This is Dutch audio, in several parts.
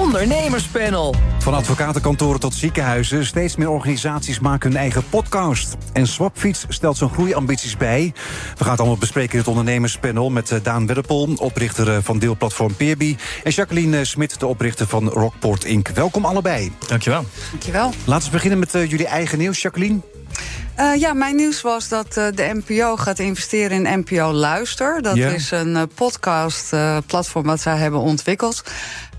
Ondernemerspanel. Van advocatenkantoren tot ziekenhuizen, steeds meer organisaties maken hun eigen podcast. En Swapfiets stelt zijn groeiambities bij. We gaan het allemaal bespreken in het ondernemerspanel met eh, Daan Wedderpol, oprichter eh, van deelplatform Peerby, en Jacqueline eh, Smit, de oprichter van Rockport Inc. Welkom allebei. Dankjewel. Dankjewel. Laten we beginnen met jullie eigen nieuws, Jacqueline. Uh, ja, mijn nieuws was dat uh, de NPO gaat investeren in NPO Luister. Dat is een uh, podcastplatform wat zij hebben ontwikkeld.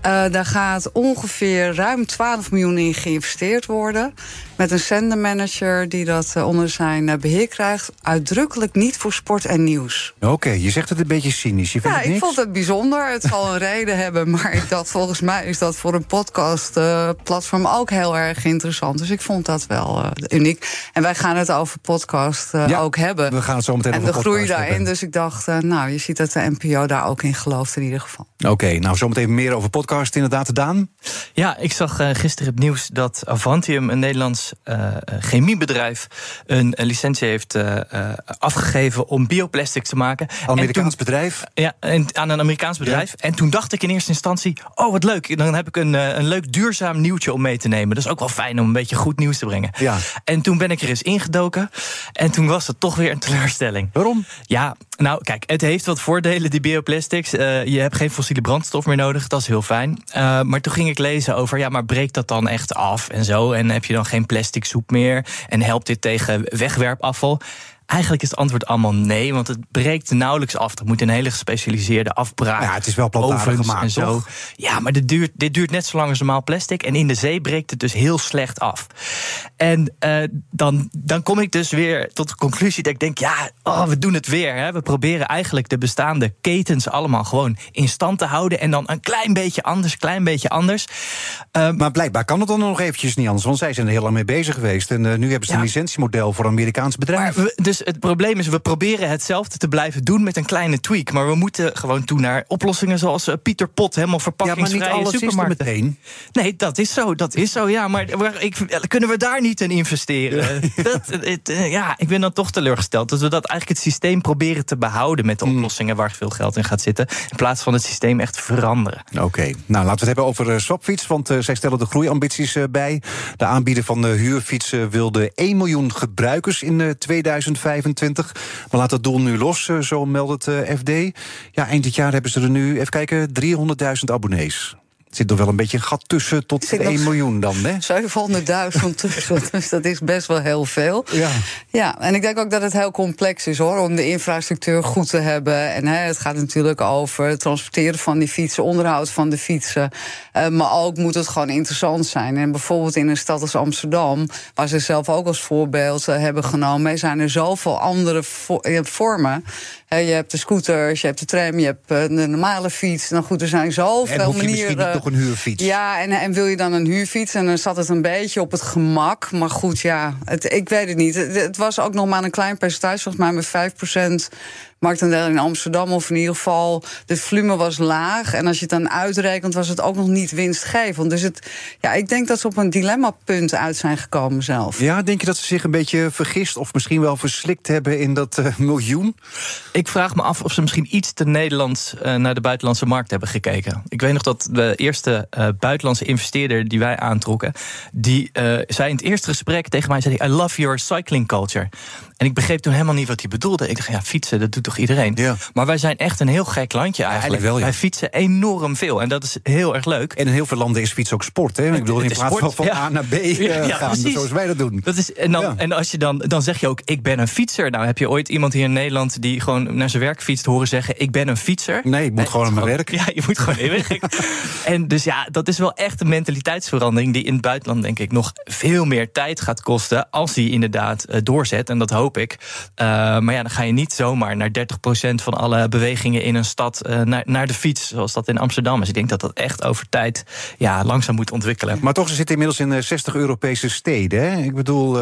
daar gaat ongeveer ruim 12 miljoen in geïnvesteerd worden. Met een zendermanager die dat onder zijn beheer krijgt. Uitdrukkelijk niet voor sport en nieuws. Oké, je zegt het een beetje cynisch. Je vindt Ja, het ik vond het bijzonder. Het zal een reden hebben. Maar ik dacht, volgens mij is dat voor een podcastplatform ook heel erg interessant. Dus ik vond dat wel uniek. En wij gaan het over podcast Ja, ook hebben. We gaan het zo meteen En over de groei daarin. hebben. Dus ik dacht, uh, nou, je ziet dat de NPO daar ook in gelooft in ieder geval. Oké, nou zometeen meer over podcast inderdaad, Daan. Ja, ik zag uh, gisteren het nieuws dat Avantium, een Nederlands uh, chemiebedrijf, een, een licentie heeft uh, afgegeven om bioplastics te maken. Amerikaans toen, bedrijf? Ja, en, aan een Amerikaans bedrijf. Ja. En toen dacht ik in eerste instantie: oh, wat leuk. Dan heb ik een, een leuk duurzaam nieuwtje om mee te nemen. Dat is ook wel fijn om een beetje goed nieuws te brengen. Ja. En toen ben ik er eens ingedoken. En toen was het toch weer een teleurstelling. Waarom? Ja, nou kijk, het heeft wat voordelen, die bioplastics. Uh, je hebt geen fossiele brandstof meer nodig, dat is heel fijn. Uh, maar toen ging ik lezen over, ja, maar breekt dat dan echt af en zo? En heb je dan geen plastic soep meer? En helpt dit tegen wegwerpafval? Eigenlijk is het antwoord allemaal nee, want het breekt nauwelijks af. Er moet een hele gespecialiseerde afbraak. Ja, het is wel plantaardig gemaakt, en zo. Toch? Ja, maar dit duurt, dit duurt net zo lang als normaal plastic. En in de zee breekt het dus heel slecht af. En uh, dan, dan kom ik dus weer tot de conclusie dat ik denk: ja, oh, we doen het weer. Hè. We proberen eigenlijk de bestaande ketens allemaal gewoon in stand te houden. En dan een klein beetje anders, klein beetje anders. Uh, maar blijkbaar kan het dan nog eventjes niet anders, want zij zijn er heel lang mee bezig geweest. En uh, nu hebben ze ja. een licentiemodel voor een Amerikaans bedrijf. Maar we, dus het probleem is, we proberen hetzelfde te blijven doen met een kleine tweak. Maar we moeten gewoon toe naar oplossingen zoals uh, Pieter Pot, helemaal verpakkingsvrije ja, maar niet alles supermarkt. Is meteen. Nee, dat is zo, dat is zo, ja. Maar, maar ik, kunnen we daar niet in investeren? Ja. Dat, het, uh, ja, ik ben dan toch teleurgesteld. Dat we dat eigenlijk het systeem proberen te behouden met de Hmm. oplossingen waar veel geld in gaat zitten. In plaats van het systeem echt veranderen. Oké, okay. nou laten we het hebben over uh, Swapfiets. Want uh, zij stellen de groeiambities uh, bij. De aanbieder van de huurfietsen wilde 1 miljoen gebruikers in 2025. Maar laat dat doel nu los, uh, zo meldt het uh, FD. Ja, eind dit jaar hebben ze er nu, even kijken, 300.000 abonnees. Er zit nog wel een beetje een gat tussen tot 1 miljoen dan, hè? 700.000 tussen, dus dat is best wel heel veel. Ja. ja, en ik denk ook dat het heel complex is, hoor, om de infrastructuur goed te hebben. En hè, het gaat natuurlijk over het transporteren van die fietsen, onderhoud van de fietsen. Uh, maar ook moet het gewoon interessant zijn. En bijvoorbeeld in een stad als Amsterdam, waar ze zelf ook als voorbeeld uh, hebben genomen, zijn er zoveel andere vo vormen. Je hebt de scooters, je hebt de tram, je hebt uh, de normale fiets. Nou goed, er zijn zoveel en manieren. Een huurfiets. Ja, en, en wil je dan een huurfiets? En dan zat het een beetje op het gemak. Maar goed, ja, het, ik weet het niet. Het, het, was ook nog maar een klein percentage, volgens mij met 5% marktaandeel in Amsterdam. Of in ieder geval, de volume was laag. En als je het dan uitrekent, was het ook nog niet winstgevend. Dus het, ja, ik denk dat ze op een dilemmapunt uit zijn gekomen zelf. Ja, denk je dat ze zich een beetje vergist of misschien wel verslikt hebben in dat uh, miljoen? Ik vraag me af of ze misschien iets te Nederlands uh, naar de buitenlandse markt hebben gekeken. Ik weet nog dat de eerste uh, buitenlandse investeerder die wij aantrokken, die zei in het eerste gesprek tegen mij: zei, I love your cycling culture. En ik begreep toen helemaal niet wat hij bedoelde. Ik dacht, ja, fietsen, dat doet toch iedereen? Ja. Maar wij zijn echt een heel gek landje eigenlijk. Ja, wel, ja. Wij fietsen enorm veel en dat is heel erg leuk. En in heel veel landen is fietsen ook sport, hè? Ik bedoel, in plaats van van A naar B uh, gaan, precies. zoals wij dat doen. Dat is, en dan, en als je dan, dan zeg je ook, ik ben een fietser. Nou, heb je ooit iemand hier in Nederland die gewoon naar zijn werk fietst horen zeggen, ik ben een fietser? Nee, ik moet gewoon naar mijn werk. Ja, je moet gewoon in werk. en dus ja, dat is wel echt een mentaliteitsverandering die in het buitenland, denk ik, nog veel meer tijd gaat kosten als die inderdaad uh, doorzet. En dat hoop Uh, maar ja, dan ga je niet zomaar naar 30% van alle bewegingen in een stad uh, naar, naar de fiets, zoals dat in Amsterdam is. Ik denk dat dat echt over tijd ja, langzaam moet ontwikkelen. Maar toch, ze zitten inmiddels in uh, 60 Europese steden. Hè? Ik bedoel,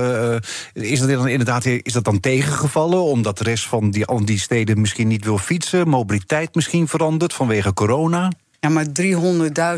is dat dan inderdaad is dat dan tegengevallen? Omdat de rest van die, die steden misschien niet wil fietsen, mobiliteit misschien verandert vanwege corona? Ja, maar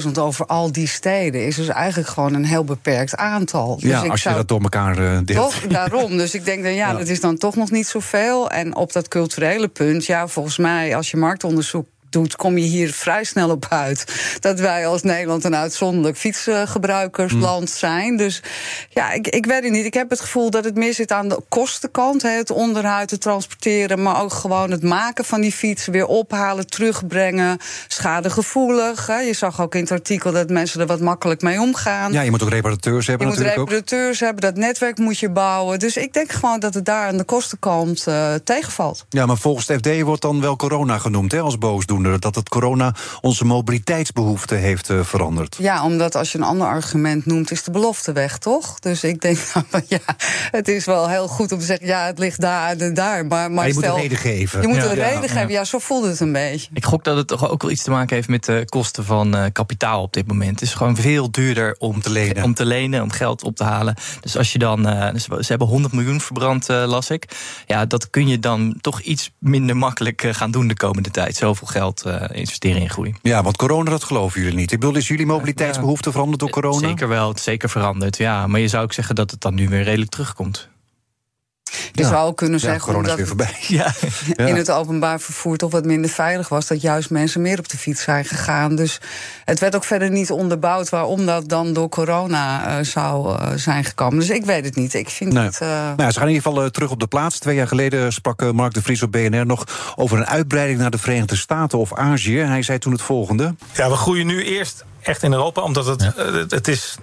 300.000 over al die steden is dus eigenlijk gewoon een heel beperkt aantal. Dus ja, ik als je dat door elkaar eh, deelt. Toch, daarom. Dus ik denk dan, ja, Ja. dat is dan toch nog niet zoveel. En op dat culturele punt, ja, volgens mij, als je marktonderzoek doet, kom je hier vrij snel op uit. Dat wij als Nederland een uitzonderlijk fietsgebruikersland zijn. Dus ja, ik, ik weet het niet. Ik heb het gevoel dat het meer zit aan de kostenkant. Hè, het onderhoud, het transporteren, maar ook gewoon het maken van die fietsen weer ophalen, terugbrengen. Schadegevoelig. Hè. Je zag ook in het artikel dat mensen er wat makkelijk mee omgaan. Ja, je moet ook reparateurs Je hebben moet natuurlijk ook. reparateurs hebben, dat netwerk moet je bouwen. Dus ik denk gewoon dat het daar aan de kostenkant eh, tegenvalt. Ja, maar volgens de FD wordt dan wel corona genoemd hè, als boosdoener. Dat het corona onze mobiliteitsbehoeften heeft eh, veranderd. Ja, omdat als je een ander argument noemt, is de belofte weg, toch? Dus ik denk, nou, ja, het is wel heel goed om te zeggen, ja, het ligt daar en daar. Maar, maar, Maar je moet een reden geven. Je moet Ja, een ja, reden ja. geven, ja, zo voelde het een beetje. Ik gok dat het toch ook wel iets te maken heeft met de kosten van eh, kapitaal op dit moment. Het is gewoon veel duurder om, te lenen. om te lenen, om geld op te halen. Dus als je dan, eh, dus ze hebben 100 miljoen verbrand, eh, las ik. Ja, dat kun je dan toch iets minder makkelijk gaan doen de komende tijd. Zoveel geld eh, investeren in groei. Ja, want corona, dat geloven jullie niet. Ik bedoel, is jullie mobiliteitsbehoefte veranderd door corona? Zeker wel, het is zeker veranderd. Ja, maar je zou ook zeggen dat het dan nu weer redelijk terugkomt. Je Ja. zou ook kunnen Ja, zeggen, corona is weer voorbij. Ja, Ja. in het openbaar vervoer toch wat minder veilig was, dat juist mensen meer op de fiets zijn gegaan. Dus het werd ook verder niet onderbouwd waarom dat dan door corona eh, zou eh, zijn gekomen. Dus ik weet het niet. Ik vind Nee. het. eh, Nou ze gaan in ieder geval terug op de plaats. Twee jaar geleden sprak Mark de Vries op BNR nog over een uitbreiding naar de Verenigde Staten of Azië. Hij zei toen het volgende. Ja, we groeien nu eerst echt in Europa, omdat het, het, het is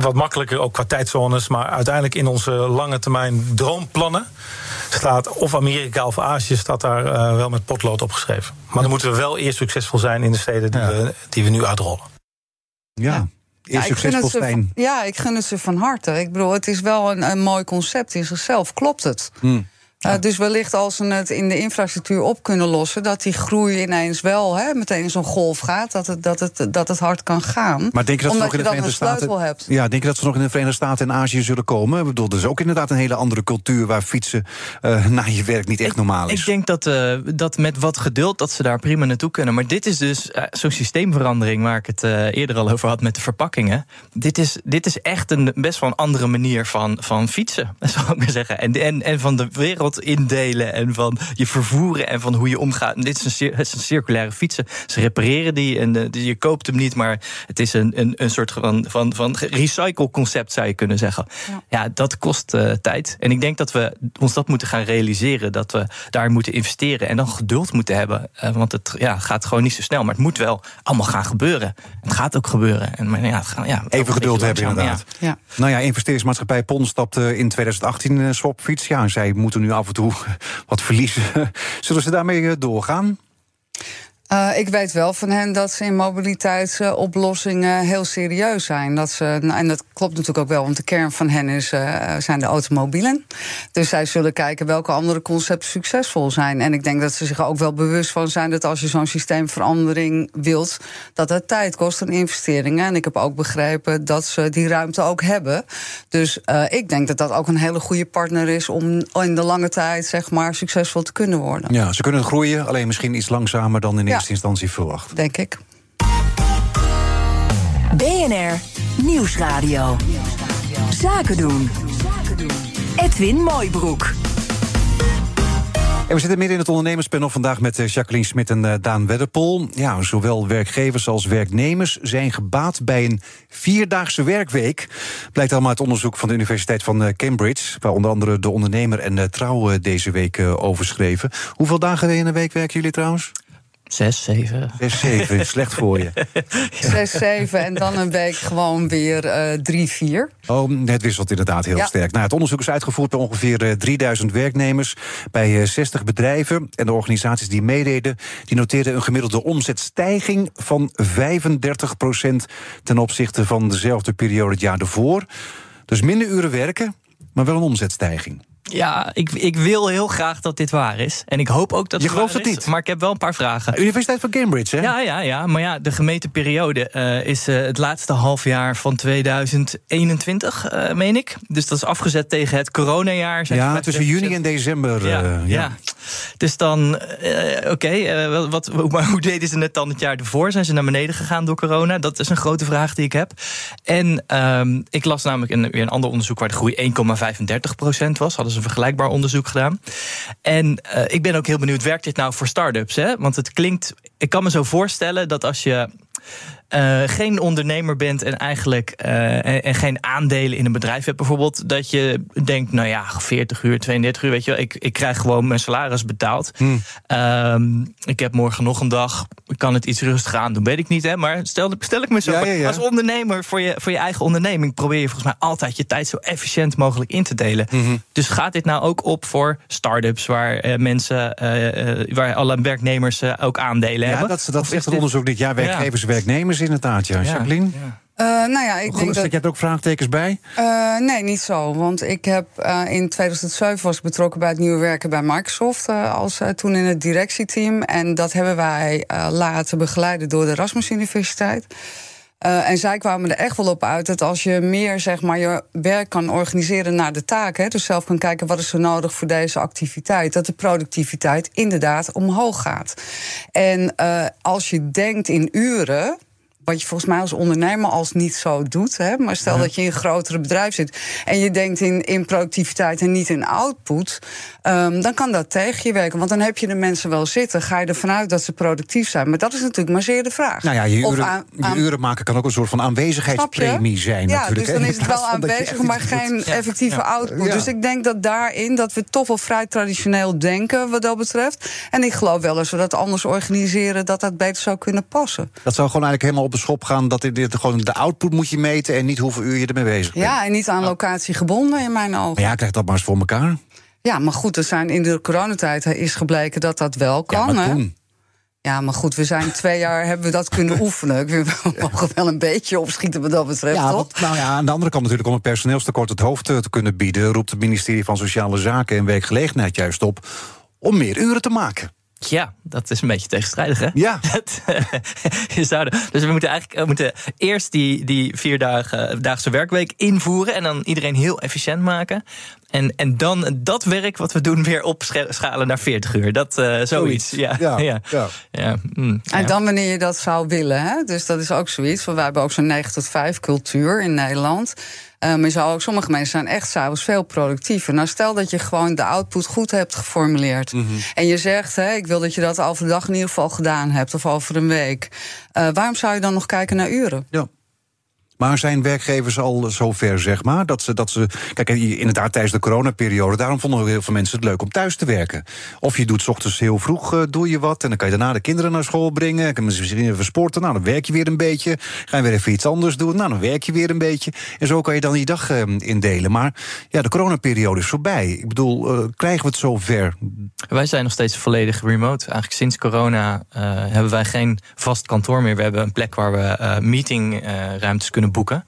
wat makkelijker, ook qua tijdzones. Maar uiteindelijk in onze lange termijn droomplannen staat of Amerika of Azië staat daar eh, wel met potlood opgeschreven. Maar dan moeten we wel eerst succesvol zijn in de steden die, we, die we nu uitrollen. Ja, ja, eerst ik gun succesvol het ze zijn. ja, ik gun het ze van harte. Ik bedoel, het is wel een, een mooi concept in zichzelf. Klopt het? Hmm. Uh, dus wellicht als ze het in de infrastructuur op kunnen lossen, dat die groei ineens wel hè, meteen in zo'n golf gaat, dat het, dat, het, dat het hard kan gaan. Maar denk je dat ze Omdat nog in de Verenigde Staten. hebt. Ja, denk je dat ze nog in de Verenigde Staten en Azië zullen komen? Ik bedoel, er is ook inderdaad een hele andere cultuur waar fietsen eh, naar je werk niet echt normaal is. Ik denk dat, eh, dat met wat geduld dat ze daar prima naartoe kunnen. Maar dit is dus eh, zo'n systeemverandering waar ik het eh, eerder al over had met de verpakkingen. Dit is, dit is echt een best wel een andere manier van, van fietsen, zou ik maar zeggen. En, en, en van de wereld indelen en van je vervoeren en van hoe je omgaat. En dit is een, het is een circulaire fietsen. Ze repareren die en eh, dus je koopt hem niet, maar het is een, een, een soort van, van, van recycle concept zou je kunnen zeggen. Ja. Ja, dat kost eh, tijd. En ik denk dat we ons dat moeten gaan realiseren. Dat we daar moeten investeren en dan geduld moeten hebben. Eh, want het ja, gaat gewoon niet zo snel. Maar het moet wel allemaal gaan gebeuren. Het gaat ook gebeuren. En, maar ja, het gaat, ja, een Even geduld hebben, inderdaad. Ja. Nou ja, investeringsmaatschappij PON stapte in 2018 eh, Swapfiets. Ja, en zij moeten nu af en toe wat verliezen. Zullen ze daarmee eh, doorgaan? Uh, ik weet wel van hen dat ze in mobiliteitsoplossingen heel serieus zijn. Dat ze, nou, en dat klopt natuurlijk ook wel, want de kern van hen is, uh, zijn de automobielen. Dus zij zullen kijken welke andere concepten succesvol zijn. En ik denk dat ze zich ook wel bewust van zijn dat als je zo'n systeemverandering wilt, dat het tijd kost en investeringen. En ik heb ook begrepen dat ze die ruimte ook hebben. Dus uh, ik denk dat dat ook een hele goede partner is om in de lange tijd zeg maar succesvol te kunnen worden. Ja, ze kunnen groeien, alleen misschien iets langzamer dan in Ja. Eerste instantie verwacht. Denk ik. BNR Nieuwsradio. Zaken doen. Edwin Mooibroek. En we zitten midden in het ondernemerspanel vandaag met eh, Jacqueline Smit en eh, Daan Wedderpol. Ja, zowel werkgevers als werknemers zijn gebaat bij een vierdaagse werkweek. Blijkt allemaal uit onderzoek van de Universiteit van eh, Cambridge, waar onder andere de ondernemer en trouw deze week uh, over schreven. Hoeveel dagen in de week werken jullie trouwens? Zes, zeven. Zes, zeven. Slecht voor je. Zes, zeven en dan een week gewoon weer uh, drie, vier. Oh, het wisselt inderdaad heel ja. sterk. Nou, het onderzoek is uitgevoerd bij ongeveer uh, 3000 werknemers bij uh, 60 bedrijven. En de organisaties die meededen, die noteerden een gemiddelde omzetstijging van 35% ten opzichte van dezelfde periode het jaar ervoor. Dus minder uren werken, maar wel een omzetstijging. Ja, ik, ik wil heel graag dat dit waar is. En ik hoop ook dat Je het gelooft waar het is, niet? Maar ik heb wel een paar vragen. Universiteit van Cambridge, hè? Ja, ja, ja. Maar ja, de gemeten periode eh, is eh, het laatste halfjaar van 2021, eh, meen ik. Dus dat is afgezet tegen het coronajaar. Zijn Ja, tussen 35%. juni en december. Ja, ja. Dus dan, oké, wat, maar hoe deden ze het dan het jaar ervoor? Zijn ze naar beneden gegaan door corona? Dat is een grote vraag die ik heb. En ehm, ik las namelijk een, weer een ander onderzoek waar de groei 1,35% was. Hadden een vergelijkbaar onderzoek gedaan. En eh, ik ben ook heel benieuwd, werkt dit nou voor start-ups? Hè? Want het klinkt, ik kan me zo voorstellen dat als je eh, geen ondernemer bent en eigenlijk eh, en, en geen aandelen in een bedrijf hebt, bijvoorbeeld, dat je denkt, nou ja, 40 uur, 32 uur, weet je wel, ik, ik krijg gewoon mijn salaris betaald. Ehm, ik heb morgen nog een dag, ik kan het iets rustiger aan doen, weet ik niet, hè? Maar stel, stel ik me zo, Ja, ja, ja. als ondernemer voor je, voor je eigen onderneming probeer je volgens mij altijd je tijd zo efficiënt mogelijk in te delen. Mhm. Dus gaat dit nou ook op voor start-ups waar eh, mensen, waar alle werknemers ook aandelen Ja, hebben? dat, dat zegt is het dit- onderzoek dit jaar. Werkgevers, werknemers inderdaad, ja. Ja, Jacqueline? ja. Eh, nou ja, ik Goed, denk dat. zet jij er ook vraagtekens bij? Eh, nee, niet zo. Want ik heb eh, in 2007 was ik betrokken bij het nieuwe werken bij Microsoft als eh, toen in het directieteam. En dat hebben wij eh, laten begeleiden door de Erasmus Universiteit. Eh, en zij kwamen er echt wel op uit dat als je meer zeg maar, je werk kan organiseren naar de taken, dus zelf kan kijken wat is er nodig voor deze activiteit, dat de productiviteit inderdaad omhoog gaat. En eh, als je denkt in uren, wat je volgens mij als ondernemer als niet zo doet. Hè? Maar stel dat je in een grotere bedrijf zit en je denkt in, in productiviteit en niet in output, ehm, dan kan dat tegen je werken. Want dan heb je de mensen wel zitten. Ga je ervan uit dat ze productief zijn. Maar dat is natuurlijk maar zeer de vraag. Nou ja, je Of uren, aan- je uren maken kan ook een soort van aanwezigheidspremie zijn ja, natuurlijk. dus dan is het wel aanwezig, maar doet. geen effectieve output. Ja. Dus ik denk dat daarin dat we toch wel vrij traditioneel denken wat dat betreft. En ik geloof wel als we dat anders organiseren, dat dat beter zou kunnen passen. Dat zou gewoon eigenlijk helemaal op de schop gaan. Dat dit, gewoon de output moet je meten en niet hoeveel uur je ermee bezig bent. Ja, en niet aan locatie gebonden in mijn ogen. Maar ja, krijg dat maar eens voor elkaar. Ja, maar goed, er zijn in de coronatijd is gebleken dat dat wel kan. ja, hè? Ja, maar goed, we zijn twee jaar hebben we dat kunnen oefenen. Ik vind, We mogen wel een beetje opschieten wat dat betreft, Ja, toch? nou ja, aan de andere kant natuurlijk om het personeelstekort het hoofd eh, te kunnen bieden, roept het ministerie van Sociale Zaken en Werkgelegenheid juist op om meer uren te maken. Ja, dat is een beetje tegenstrijdig, hè? Ja. Zou de- dus we moeten eigenlijk we moeten eerst die, die vierdaagse werkweek invoeren... en dan iedereen heel efficiënt maken. En, en dan dat werk wat we doen weer opschalen naar 40 uur. Dat, eh, zoiets. Zoiets. Ja, Ja, ja. ja. ja. mm, En ja. dan wanneer je dat zou willen. Hè? Dus dat is ook zoiets. Want wij hebben ook zo'n 9 tot 5 cultuur in Nederland. Maar je zou ook, sommige mensen zijn echt s'avonds veel productiever. Nou, stel dat je gewoon de output goed hebt geformuleerd. Mhm. En je zegt, hè, ik wil dat je dat overdag in ieder geval gedaan hebt. Of over een week. Eh, waarom zou je dan nog kijken naar uren? Ja. Maar zijn werkgevers al zover, zeg maar, dat ze, dat ze... Kijk, inderdaad, tijdens de coronaperiode... daarom vonden heel veel mensen het leuk om thuis te werken. Of je doet 's ochtends heel vroeg, eh, doe je wat... en dan kan je daarna de kinderen naar school brengen... kan misschien even sporten, nou, dan werk je weer een beetje... ga je weer even iets anders doen, nou, dan werk je weer een beetje... en zo kan je dan je dag eh, indelen. Maar ja, de coronaperiode is voorbij. Ik bedoel, eh, krijgen we het zover? Wij zijn nog steeds volledig remote. Eigenlijk sinds corona eh, hebben wij geen vast kantoor meer. We hebben een plek waar we meetingruimtes kunnen boeken.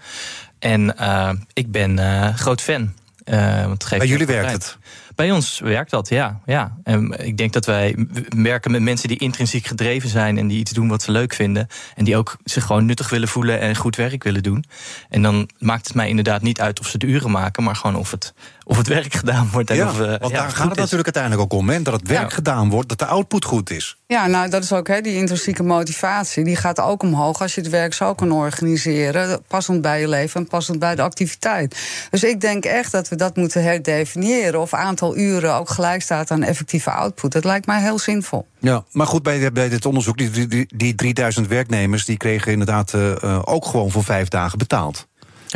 En eh, ik ben eh, groot fan. Eh, want geeft Bij jullie werkt het? Bij ons werkt dat, ja. ja. En ik denk dat wij werken met mensen die intrinsiek gedreven zijn en die iets doen wat ze leuk vinden. En die ook zich gewoon nuttig willen voelen en goed werk willen doen. En dan maakt het mij inderdaad niet uit of ze de uren maken, maar gewoon of het, of het werk gedaan wordt. En Ja, of, eh, want ja, daar gaat het is. natuurlijk uiteindelijk ook om. Hè? Dat het werk Ja. gedaan wordt, dat de output goed is. Ja, nou, dat is ook hè, die intrinsieke motivatie. Die gaat ook omhoog als je het werk zo kan organiseren. Passend bij je leven en passend bij de activiteit. Dus ik denk echt dat we dat moeten herdefiniëren. Of aantal uren ook gelijk staat aan effectieve output. Dat lijkt mij heel zinvol. Ja, maar goed, bij, bij dit onderzoek, die, die, die 3000 werknemers... die kregen inderdaad eh, eh, ook gewoon voor vijf dagen betaald.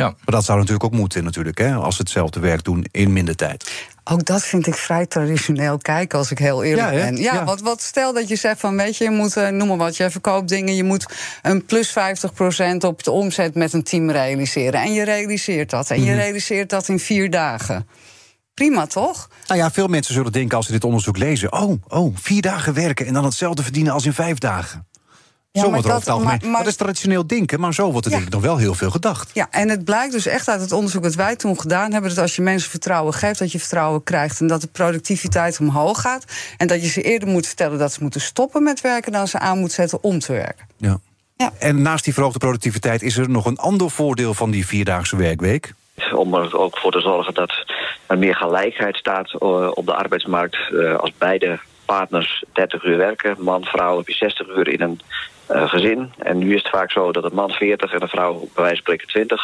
Ja. Maar dat zou natuurlijk ook moeten, natuurlijk, hè, als ze hetzelfde werk doen in minder tijd. Ook dat vind ik vrij traditioneel kijken, als ik heel eerlijk Ja, ben. Ja, Ja. Want wat stel dat je zegt van, weet je, je moet, eh, noem maar wat, je verkoopt dingen, je moet een plus 50% op de omzet met een team realiseren. En je realiseert dat. En Mhm. je realiseert dat in vier dagen. Prima, toch? Nou ja, veel mensen zullen denken als ze dit onderzoek lezen... oh, oh, vier dagen werken en dan hetzelfde verdienen als in vijf dagen. Ja, zo maar wordt er over het algemeen. maar- maar- dat is traditioneel denken, maar zo wordt er Ja. denk ik nog wel heel veel gedacht. Ja, en het blijkt dus echt uit het onderzoek dat wij toen gedaan hebben... dat als je mensen vertrouwen geeft, dat je vertrouwen krijgt... en dat de productiviteit omhoog gaat. En dat je ze eerder moet vertellen dat ze moeten stoppen met werken... dan ze aan moet zetten om te werken. Ja. Ja. En naast die verhoogde productiviteit is er nog een ander voordeel van die vierdaagse werkweek. Om er ook voor te zorgen dat er meer gelijkheid staat eh, op de arbeidsmarkt. Eh, Als beide partners 30 uur werken, man, vrouw, heb je 60 uur in een eh, gezin. En nu is het vaak zo dat een man 40 en een vrouw bij wijze van spreken 20.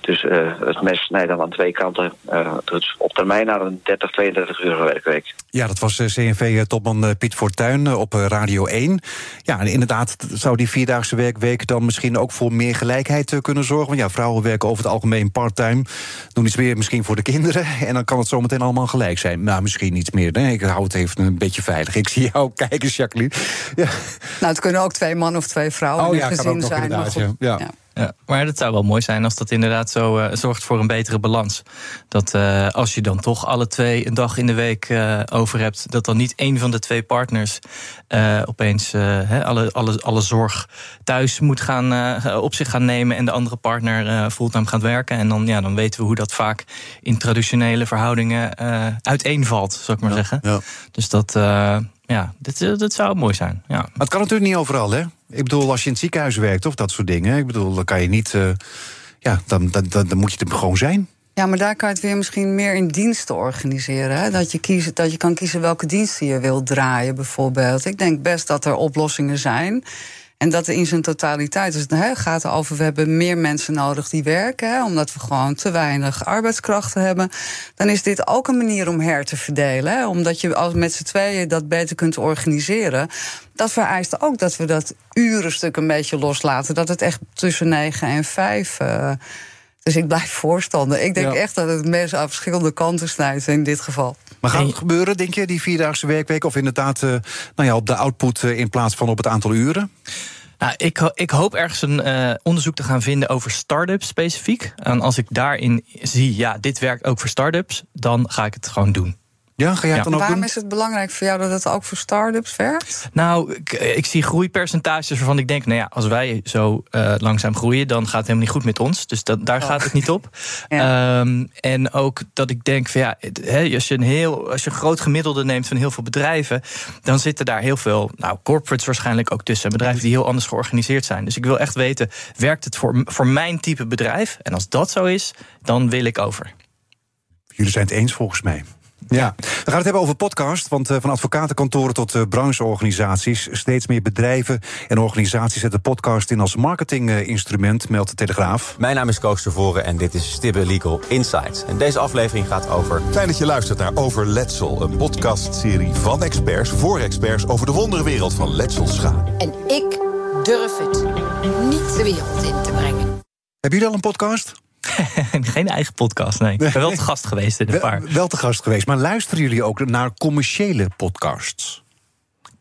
Dus eh, het mes snijdt dan aan twee kanten. eh, dus op termijn naar een 30, 32 uur werkweek. Ja, dat was CNV-topman Piet Fortuyn op Radio 1. Ja, en inderdaad zou die vierdaagse werkweek dan misschien ook voor meer gelijkheid kunnen zorgen. Want ja, vrouwen werken over het algemeen part-time. Doen iets meer misschien voor de kinderen. En dan kan het zometeen allemaal gelijk zijn. Nou, misschien iets meer. Nee, ik hou het even een beetje veilig. Ik zie jou kijken, Jacqueline. Ja. Nou, het kunnen ook twee mannen of twee vrouwen Oh in ja, gezin zijn. maar goed, ja. Ja. Ja, maar dat zou wel mooi zijn als dat inderdaad zo eh, zorgt voor een betere balans. Dat eh, als je dan toch alle twee een dag in de week eh, over hebt, dat dan niet één van de twee partners opeens alle, alle, alle zorg thuis moet gaan, op zich gaan nemen en de andere partner fulltime gaat werken. En dan, ja, dan weten we hoe dat vaak in traditionele verhoudingen uiteenvalt, zou ik maar zeggen. Ja. Dus dat, ja, dit, dat zou mooi zijn. Ja. Maar het kan natuurlijk niet overal, hè? Ik bedoel, als je in het ziekenhuis werkt of dat soort dingen. Ik bedoel, dan kan je niet. eh, ja, dan, dan, dan, dan moet je er gewoon zijn. Ja, maar daar kan je het weer misschien meer in diensten organiseren. Hè? Dat, je kiezen, dat je kan kiezen welke diensten je wilt draaien, bijvoorbeeld. Ik denk best dat er oplossingen zijn. En dat in zijn totaliteit. Dus het gaat over, we hebben meer mensen nodig die werken, omdat we gewoon te weinig arbeidskrachten hebben. Dan is dit ook een manier om her te verdelen. Omdat je als met z'n tweeën dat beter kunt organiseren. Dat vereist ook dat we dat urenstuk een beetje loslaten. Dat het echt tussen negen en vijf. eh, dus ik blijf voorstander. Ik denk Ja. echt dat het mensen aan verschillende kanten snijdt in dit geval. Maar gaat het gebeuren, denk je, die vierdaagse werkweek? Of inderdaad eh, nou ja, op de output eh, in plaats van op het aantal uren? Nou, ik, ho- ik hoop ergens een eh, onderzoek te gaan vinden over start-ups specifiek. En als ik daarin zie, ja, dit werkt ook voor start-ups, dan ga ik het gewoon doen. Ja, ga jij het Ja. dan ook Waarom doen? is het belangrijk voor jou dat het ook voor start-ups werkt? Nou, ik, ik zie groeipercentages waarvan ik denk, nou ja, als wij zo eh, langzaam groeien, dan gaat het helemaal niet goed met ons. Dus dat, daar gaat het niet op. Ja. Ehm, en ook dat ik denk, van ja, als, je een heel, als je een groot gemiddelde neemt van heel veel bedrijven, dan zitten daar heel veel, nou, corporates waarschijnlijk ook tussen. Bedrijven die heel anders georganiseerd zijn. Dus ik wil echt weten, werkt het voor, voor mijn type bedrijf? En als dat zo is, dan wil ik over. Jullie zijn het eens volgens mij. Ja, we gaan het hebben over podcast. Want eh, van advocatenkantoren tot eh, brancheorganisaties. Steeds meer bedrijven en organisaties zetten podcast in als marketinginstrument, meldt de Telegraaf. Mijn naam is Koos Tervoren en dit is Stibbe Legal Insights. En deze aflevering gaat over Fijn dat je luistert naar Over Letsel, een podcastserie van experts voor experts over de wonderenwereld van letselschade. En ik durf het niet de wereld in te brengen. Hebben jullie al een podcast? Geen eigen podcast, nee. Ik ben wel te gast geweest in een paar. Wel, wel te gast geweest. Maar luisteren jullie ook naar commerciële podcasts?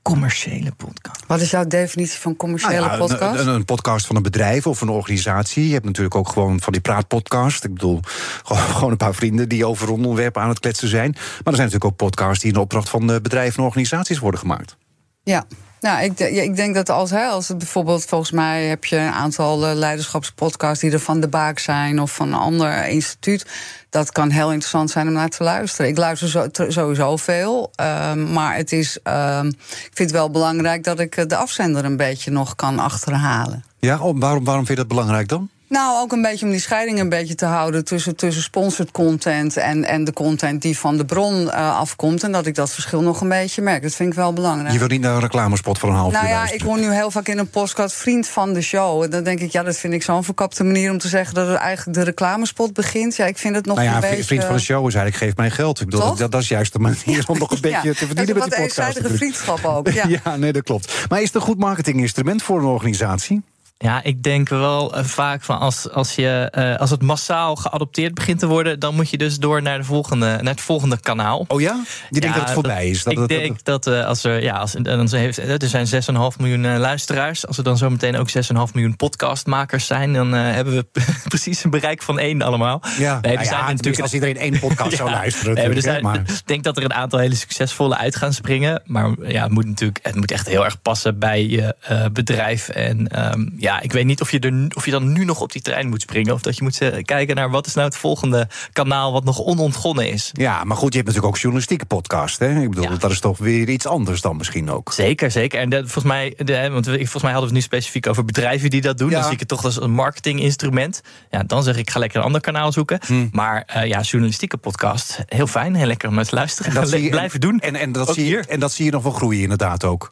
Commerciële podcast. Wat is jouw definitie van commerciële Nou ja, podcast? Een, een- een podcast van een bedrijf of een organisatie. Je hebt natuurlijk ook gewoon van die praatpodcast. Ik bedoel, gewoon, een paar vrienden die over een onderwerp aan het kletsen zijn. Maar er zijn natuurlijk ook podcasts die in opdracht van eh, bedrijven en organisaties worden gemaakt. Ja. Nou, ik, ik denk dat als, hè, als het bijvoorbeeld, volgens mij heb je een aantal eh, leiderschapspodcasts die er van de Baak zijn of van een ander instituut. Dat kan heel interessant zijn om naar te luisteren. Ik luister sowieso veel, ehm, maar het is, ehm, ik vind het wel belangrijk dat ik eh, de afzender een beetje nog kan achterhalen. Ja, waarom, waarom vind je dat belangrijk dan? Nou, ook een beetje om die scheiding een beetje te houden tussen, tussen sponsored content en, en de content die van de bron eh, afkomt. En dat ik dat verschil nog een beetje merk. Dat vind ik wel belangrijk. Je wilt niet naar een reclamespot van een half Nou uur ja, ik hoor nu heel vaak in een podcast vriend van de show. En dan denk ik, ja, dat vind ik zo'n verkapte manier om te zeggen dat er eigenlijk de reclamespot begint. Ja, ik vind het nog Nou ja, een beetje. vriend van de show is eigenlijk geef mij geld. Ik bedoel, dat, dat is juist de manier om nog een beetje Ja, te verdienen dat met is die een wat podcast. eenzijdige natuurlijk. vriendschap ook. Ja. Ja. nee, dat klopt. Maar is het een goed marketinginstrument voor een organisatie? Ja, ik denk wel uh, vaak van als, als, je, uh, als het massaal geadopteerd begint te worden, dan moet je dus door naar, de volgende, naar het volgende kanaal. Oh ja? Je denkt dat het voorbij is? Dat ik denk dat uh, als er, ja, als, dan heeft, er zijn 6,5 miljoen luisteraars. Als er dan zometeen ook 6,5 miljoen podcastmakers zijn, dan hebben we precies een bereik van één allemaal. Ja, nee, nou ja, natuurlijk als iedereen één podcast ja, zou luisteren. Nee, dus maar. Ik denk dat er een aantal hele succesvolle uit gaan springen. Maar ja, het moet natuurlijk het moet echt heel erg passen bij je bedrijf. En um, ja, ik weet niet of je, er, of je dan nu nog op die trein moet springen. Of dat je moet kijken naar wat is nou het volgende kanaal wat nog onontgonnen is. Ja, maar goed, je hebt natuurlijk ook journalistieke podcast. Hè? Ik bedoel, dat is toch weer iets anders dan misschien ook. Zeker, zeker. En de, volgens, mij, de, want we, volgens mij hadden we het nu specifiek over bedrijven die dat doen. Ja. Dan zie ik het toch als een marketinginstrument. Ja, dan zeg ik, ga lekker een ander kanaal zoeken. Hm. Maar uh, ja, journalistieke podcast, heel fijn. Heel lekker om te luisteren. En dat zie je, blijven doen. En, en, dat zie je, en dat zie je nog wel groeien inderdaad ook.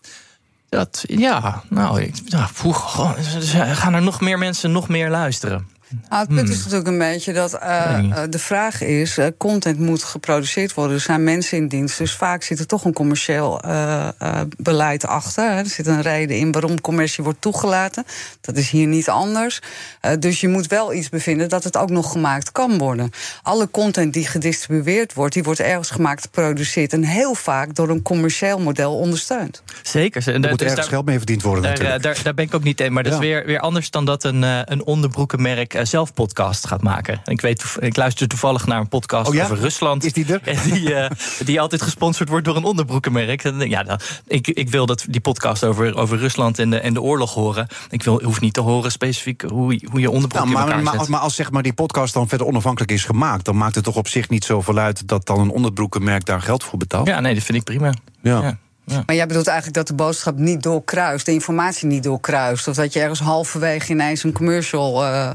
Dat, ja, nou, ik, ja, gaan er nog meer mensen nog meer luisteren. Nou, het punt is hmm. natuurlijk een beetje dat uh, de vraag is: uh, content moet geproduceerd worden. Er zijn mensen in dienst. Dus vaak zit er toch een commercieel uh, beleid achter. Hè. Er zit een reden in waarom commercie wordt toegelaten. Dat is hier niet anders. dus je moet wel iets bevinden dat het ook nog gemaakt kan worden. Alle content die gedistribueerd wordt, die wordt ergens gemaakt, geproduceerd. En heel vaak door een commercieel model ondersteund. Zeker. Er moet ergens geld mee verdiend worden. Daar, daar, daar, ben ik ook niet in. Maar dat is weer, weer anders dan dat een, een onderbroekenmerk zelf podcast gaat maken. Ik, weet, ik luister toevallig naar een podcast oh over Rusland. Is die er? Die, uh, die altijd gesponsord wordt door een onderbroekenmerk. Ja, dan, ik, ik wil dat die podcast over, over Rusland en de, en de oorlog horen. Ik wil, hoef niet te horen specifiek hoe, hoe je onderbroek nou, maar, maar, maar, als zeg maar, die podcast dan verder onafhankelijk is gemaakt... dan maakt het toch op zich niet zoveel uit... dat dan een onderbroekenmerk daar geld voor betaalt? Ja, nee, dat vind ik prima. ja. ja. Ja. Maar jij bedoelt eigenlijk dat de boodschap niet doorkruist, de informatie niet doorkruist. Of dat je ergens halverwege ineens een commercial. Uh,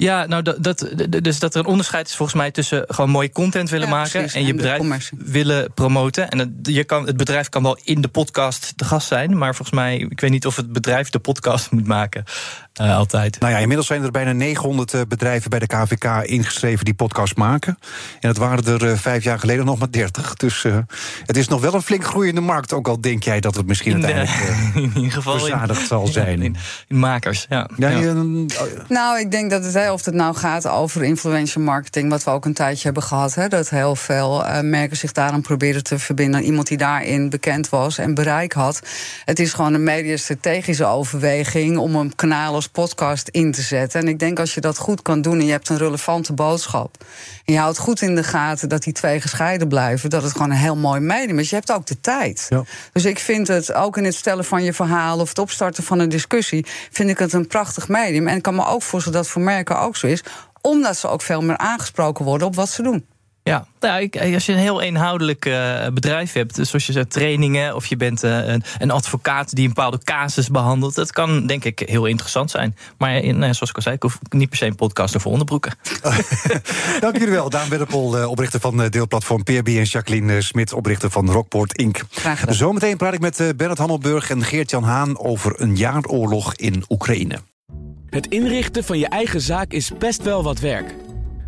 ja, nou, dat, dat, dus dat er een onderscheid is volgens mij tussen gewoon mooie content willen maken en je bedrijf willen promoten. En het, je kan, het bedrijf kan wel in de podcast te gast zijn, maar volgens mij, ik weet niet of het bedrijf de podcast moet maken. Uh, altijd. Nou ja, inmiddels zijn er bijna 900 uh, bedrijven bij de KVK ingeschreven die podcast maken. En het waren er uh, vijf jaar geleden nog maar 30. Dus het is nog wel een flink groeiende markt. Ook al denk jij dat het misschien uiteindelijk in ieder geval verzadigd zal zijn. In, in, makers, ja. ja, ja. nou, ik denk dat het of het nou gaat over influencer marketing, wat we ook een tijdje hebben gehad, hè, dat heel veel uh, merken zich daarom proberen te verbinden. Iemand die daarin bekend was en bereik had. Het is gewoon een mediastrategische overweging om een kanaal als podcast in te zetten. En ik denk als je dat goed kan doen en je hebt een relevante boodschap. En je houdt goed in de gaten dat die twee gescheiden blijven, dat het gewoon een heel mooi medium is. Je hebt ook de tijd. Ja. Dus ik vind het ook in het stellen van je verhaal of het opstarten van een discussie, vind ik het een prachtig medium. En ik kan me ook voorstellen dat voor merken ook zo is, omdat ze ook veel meer aangesproken worden op wat ze doen. Ja, nou, als je een heel inhoudelijk uh, bedrijf hebt, dus zoals je zegt, trainingen, of je bent uh, een, een, advocaat die een bepaalde casus behandelt, dat kan denk ik heel interessant zijn. Maar in, uh, zoals ik al zei, ik hoef niet per se een podcast over onderbroeken. Dank jullie wel. Daan Wedderpol, oprichter van deelplatform PRB en Jacqueline Smit, oprichter van Rockport Inc. Graag gedaan. Zometeen praat ik met Bernard Hammelburg en Geert-Jan Haan over een jaaroorlog in Oekraïne. Het inrichten van je eigen zaak is best wel wat werk.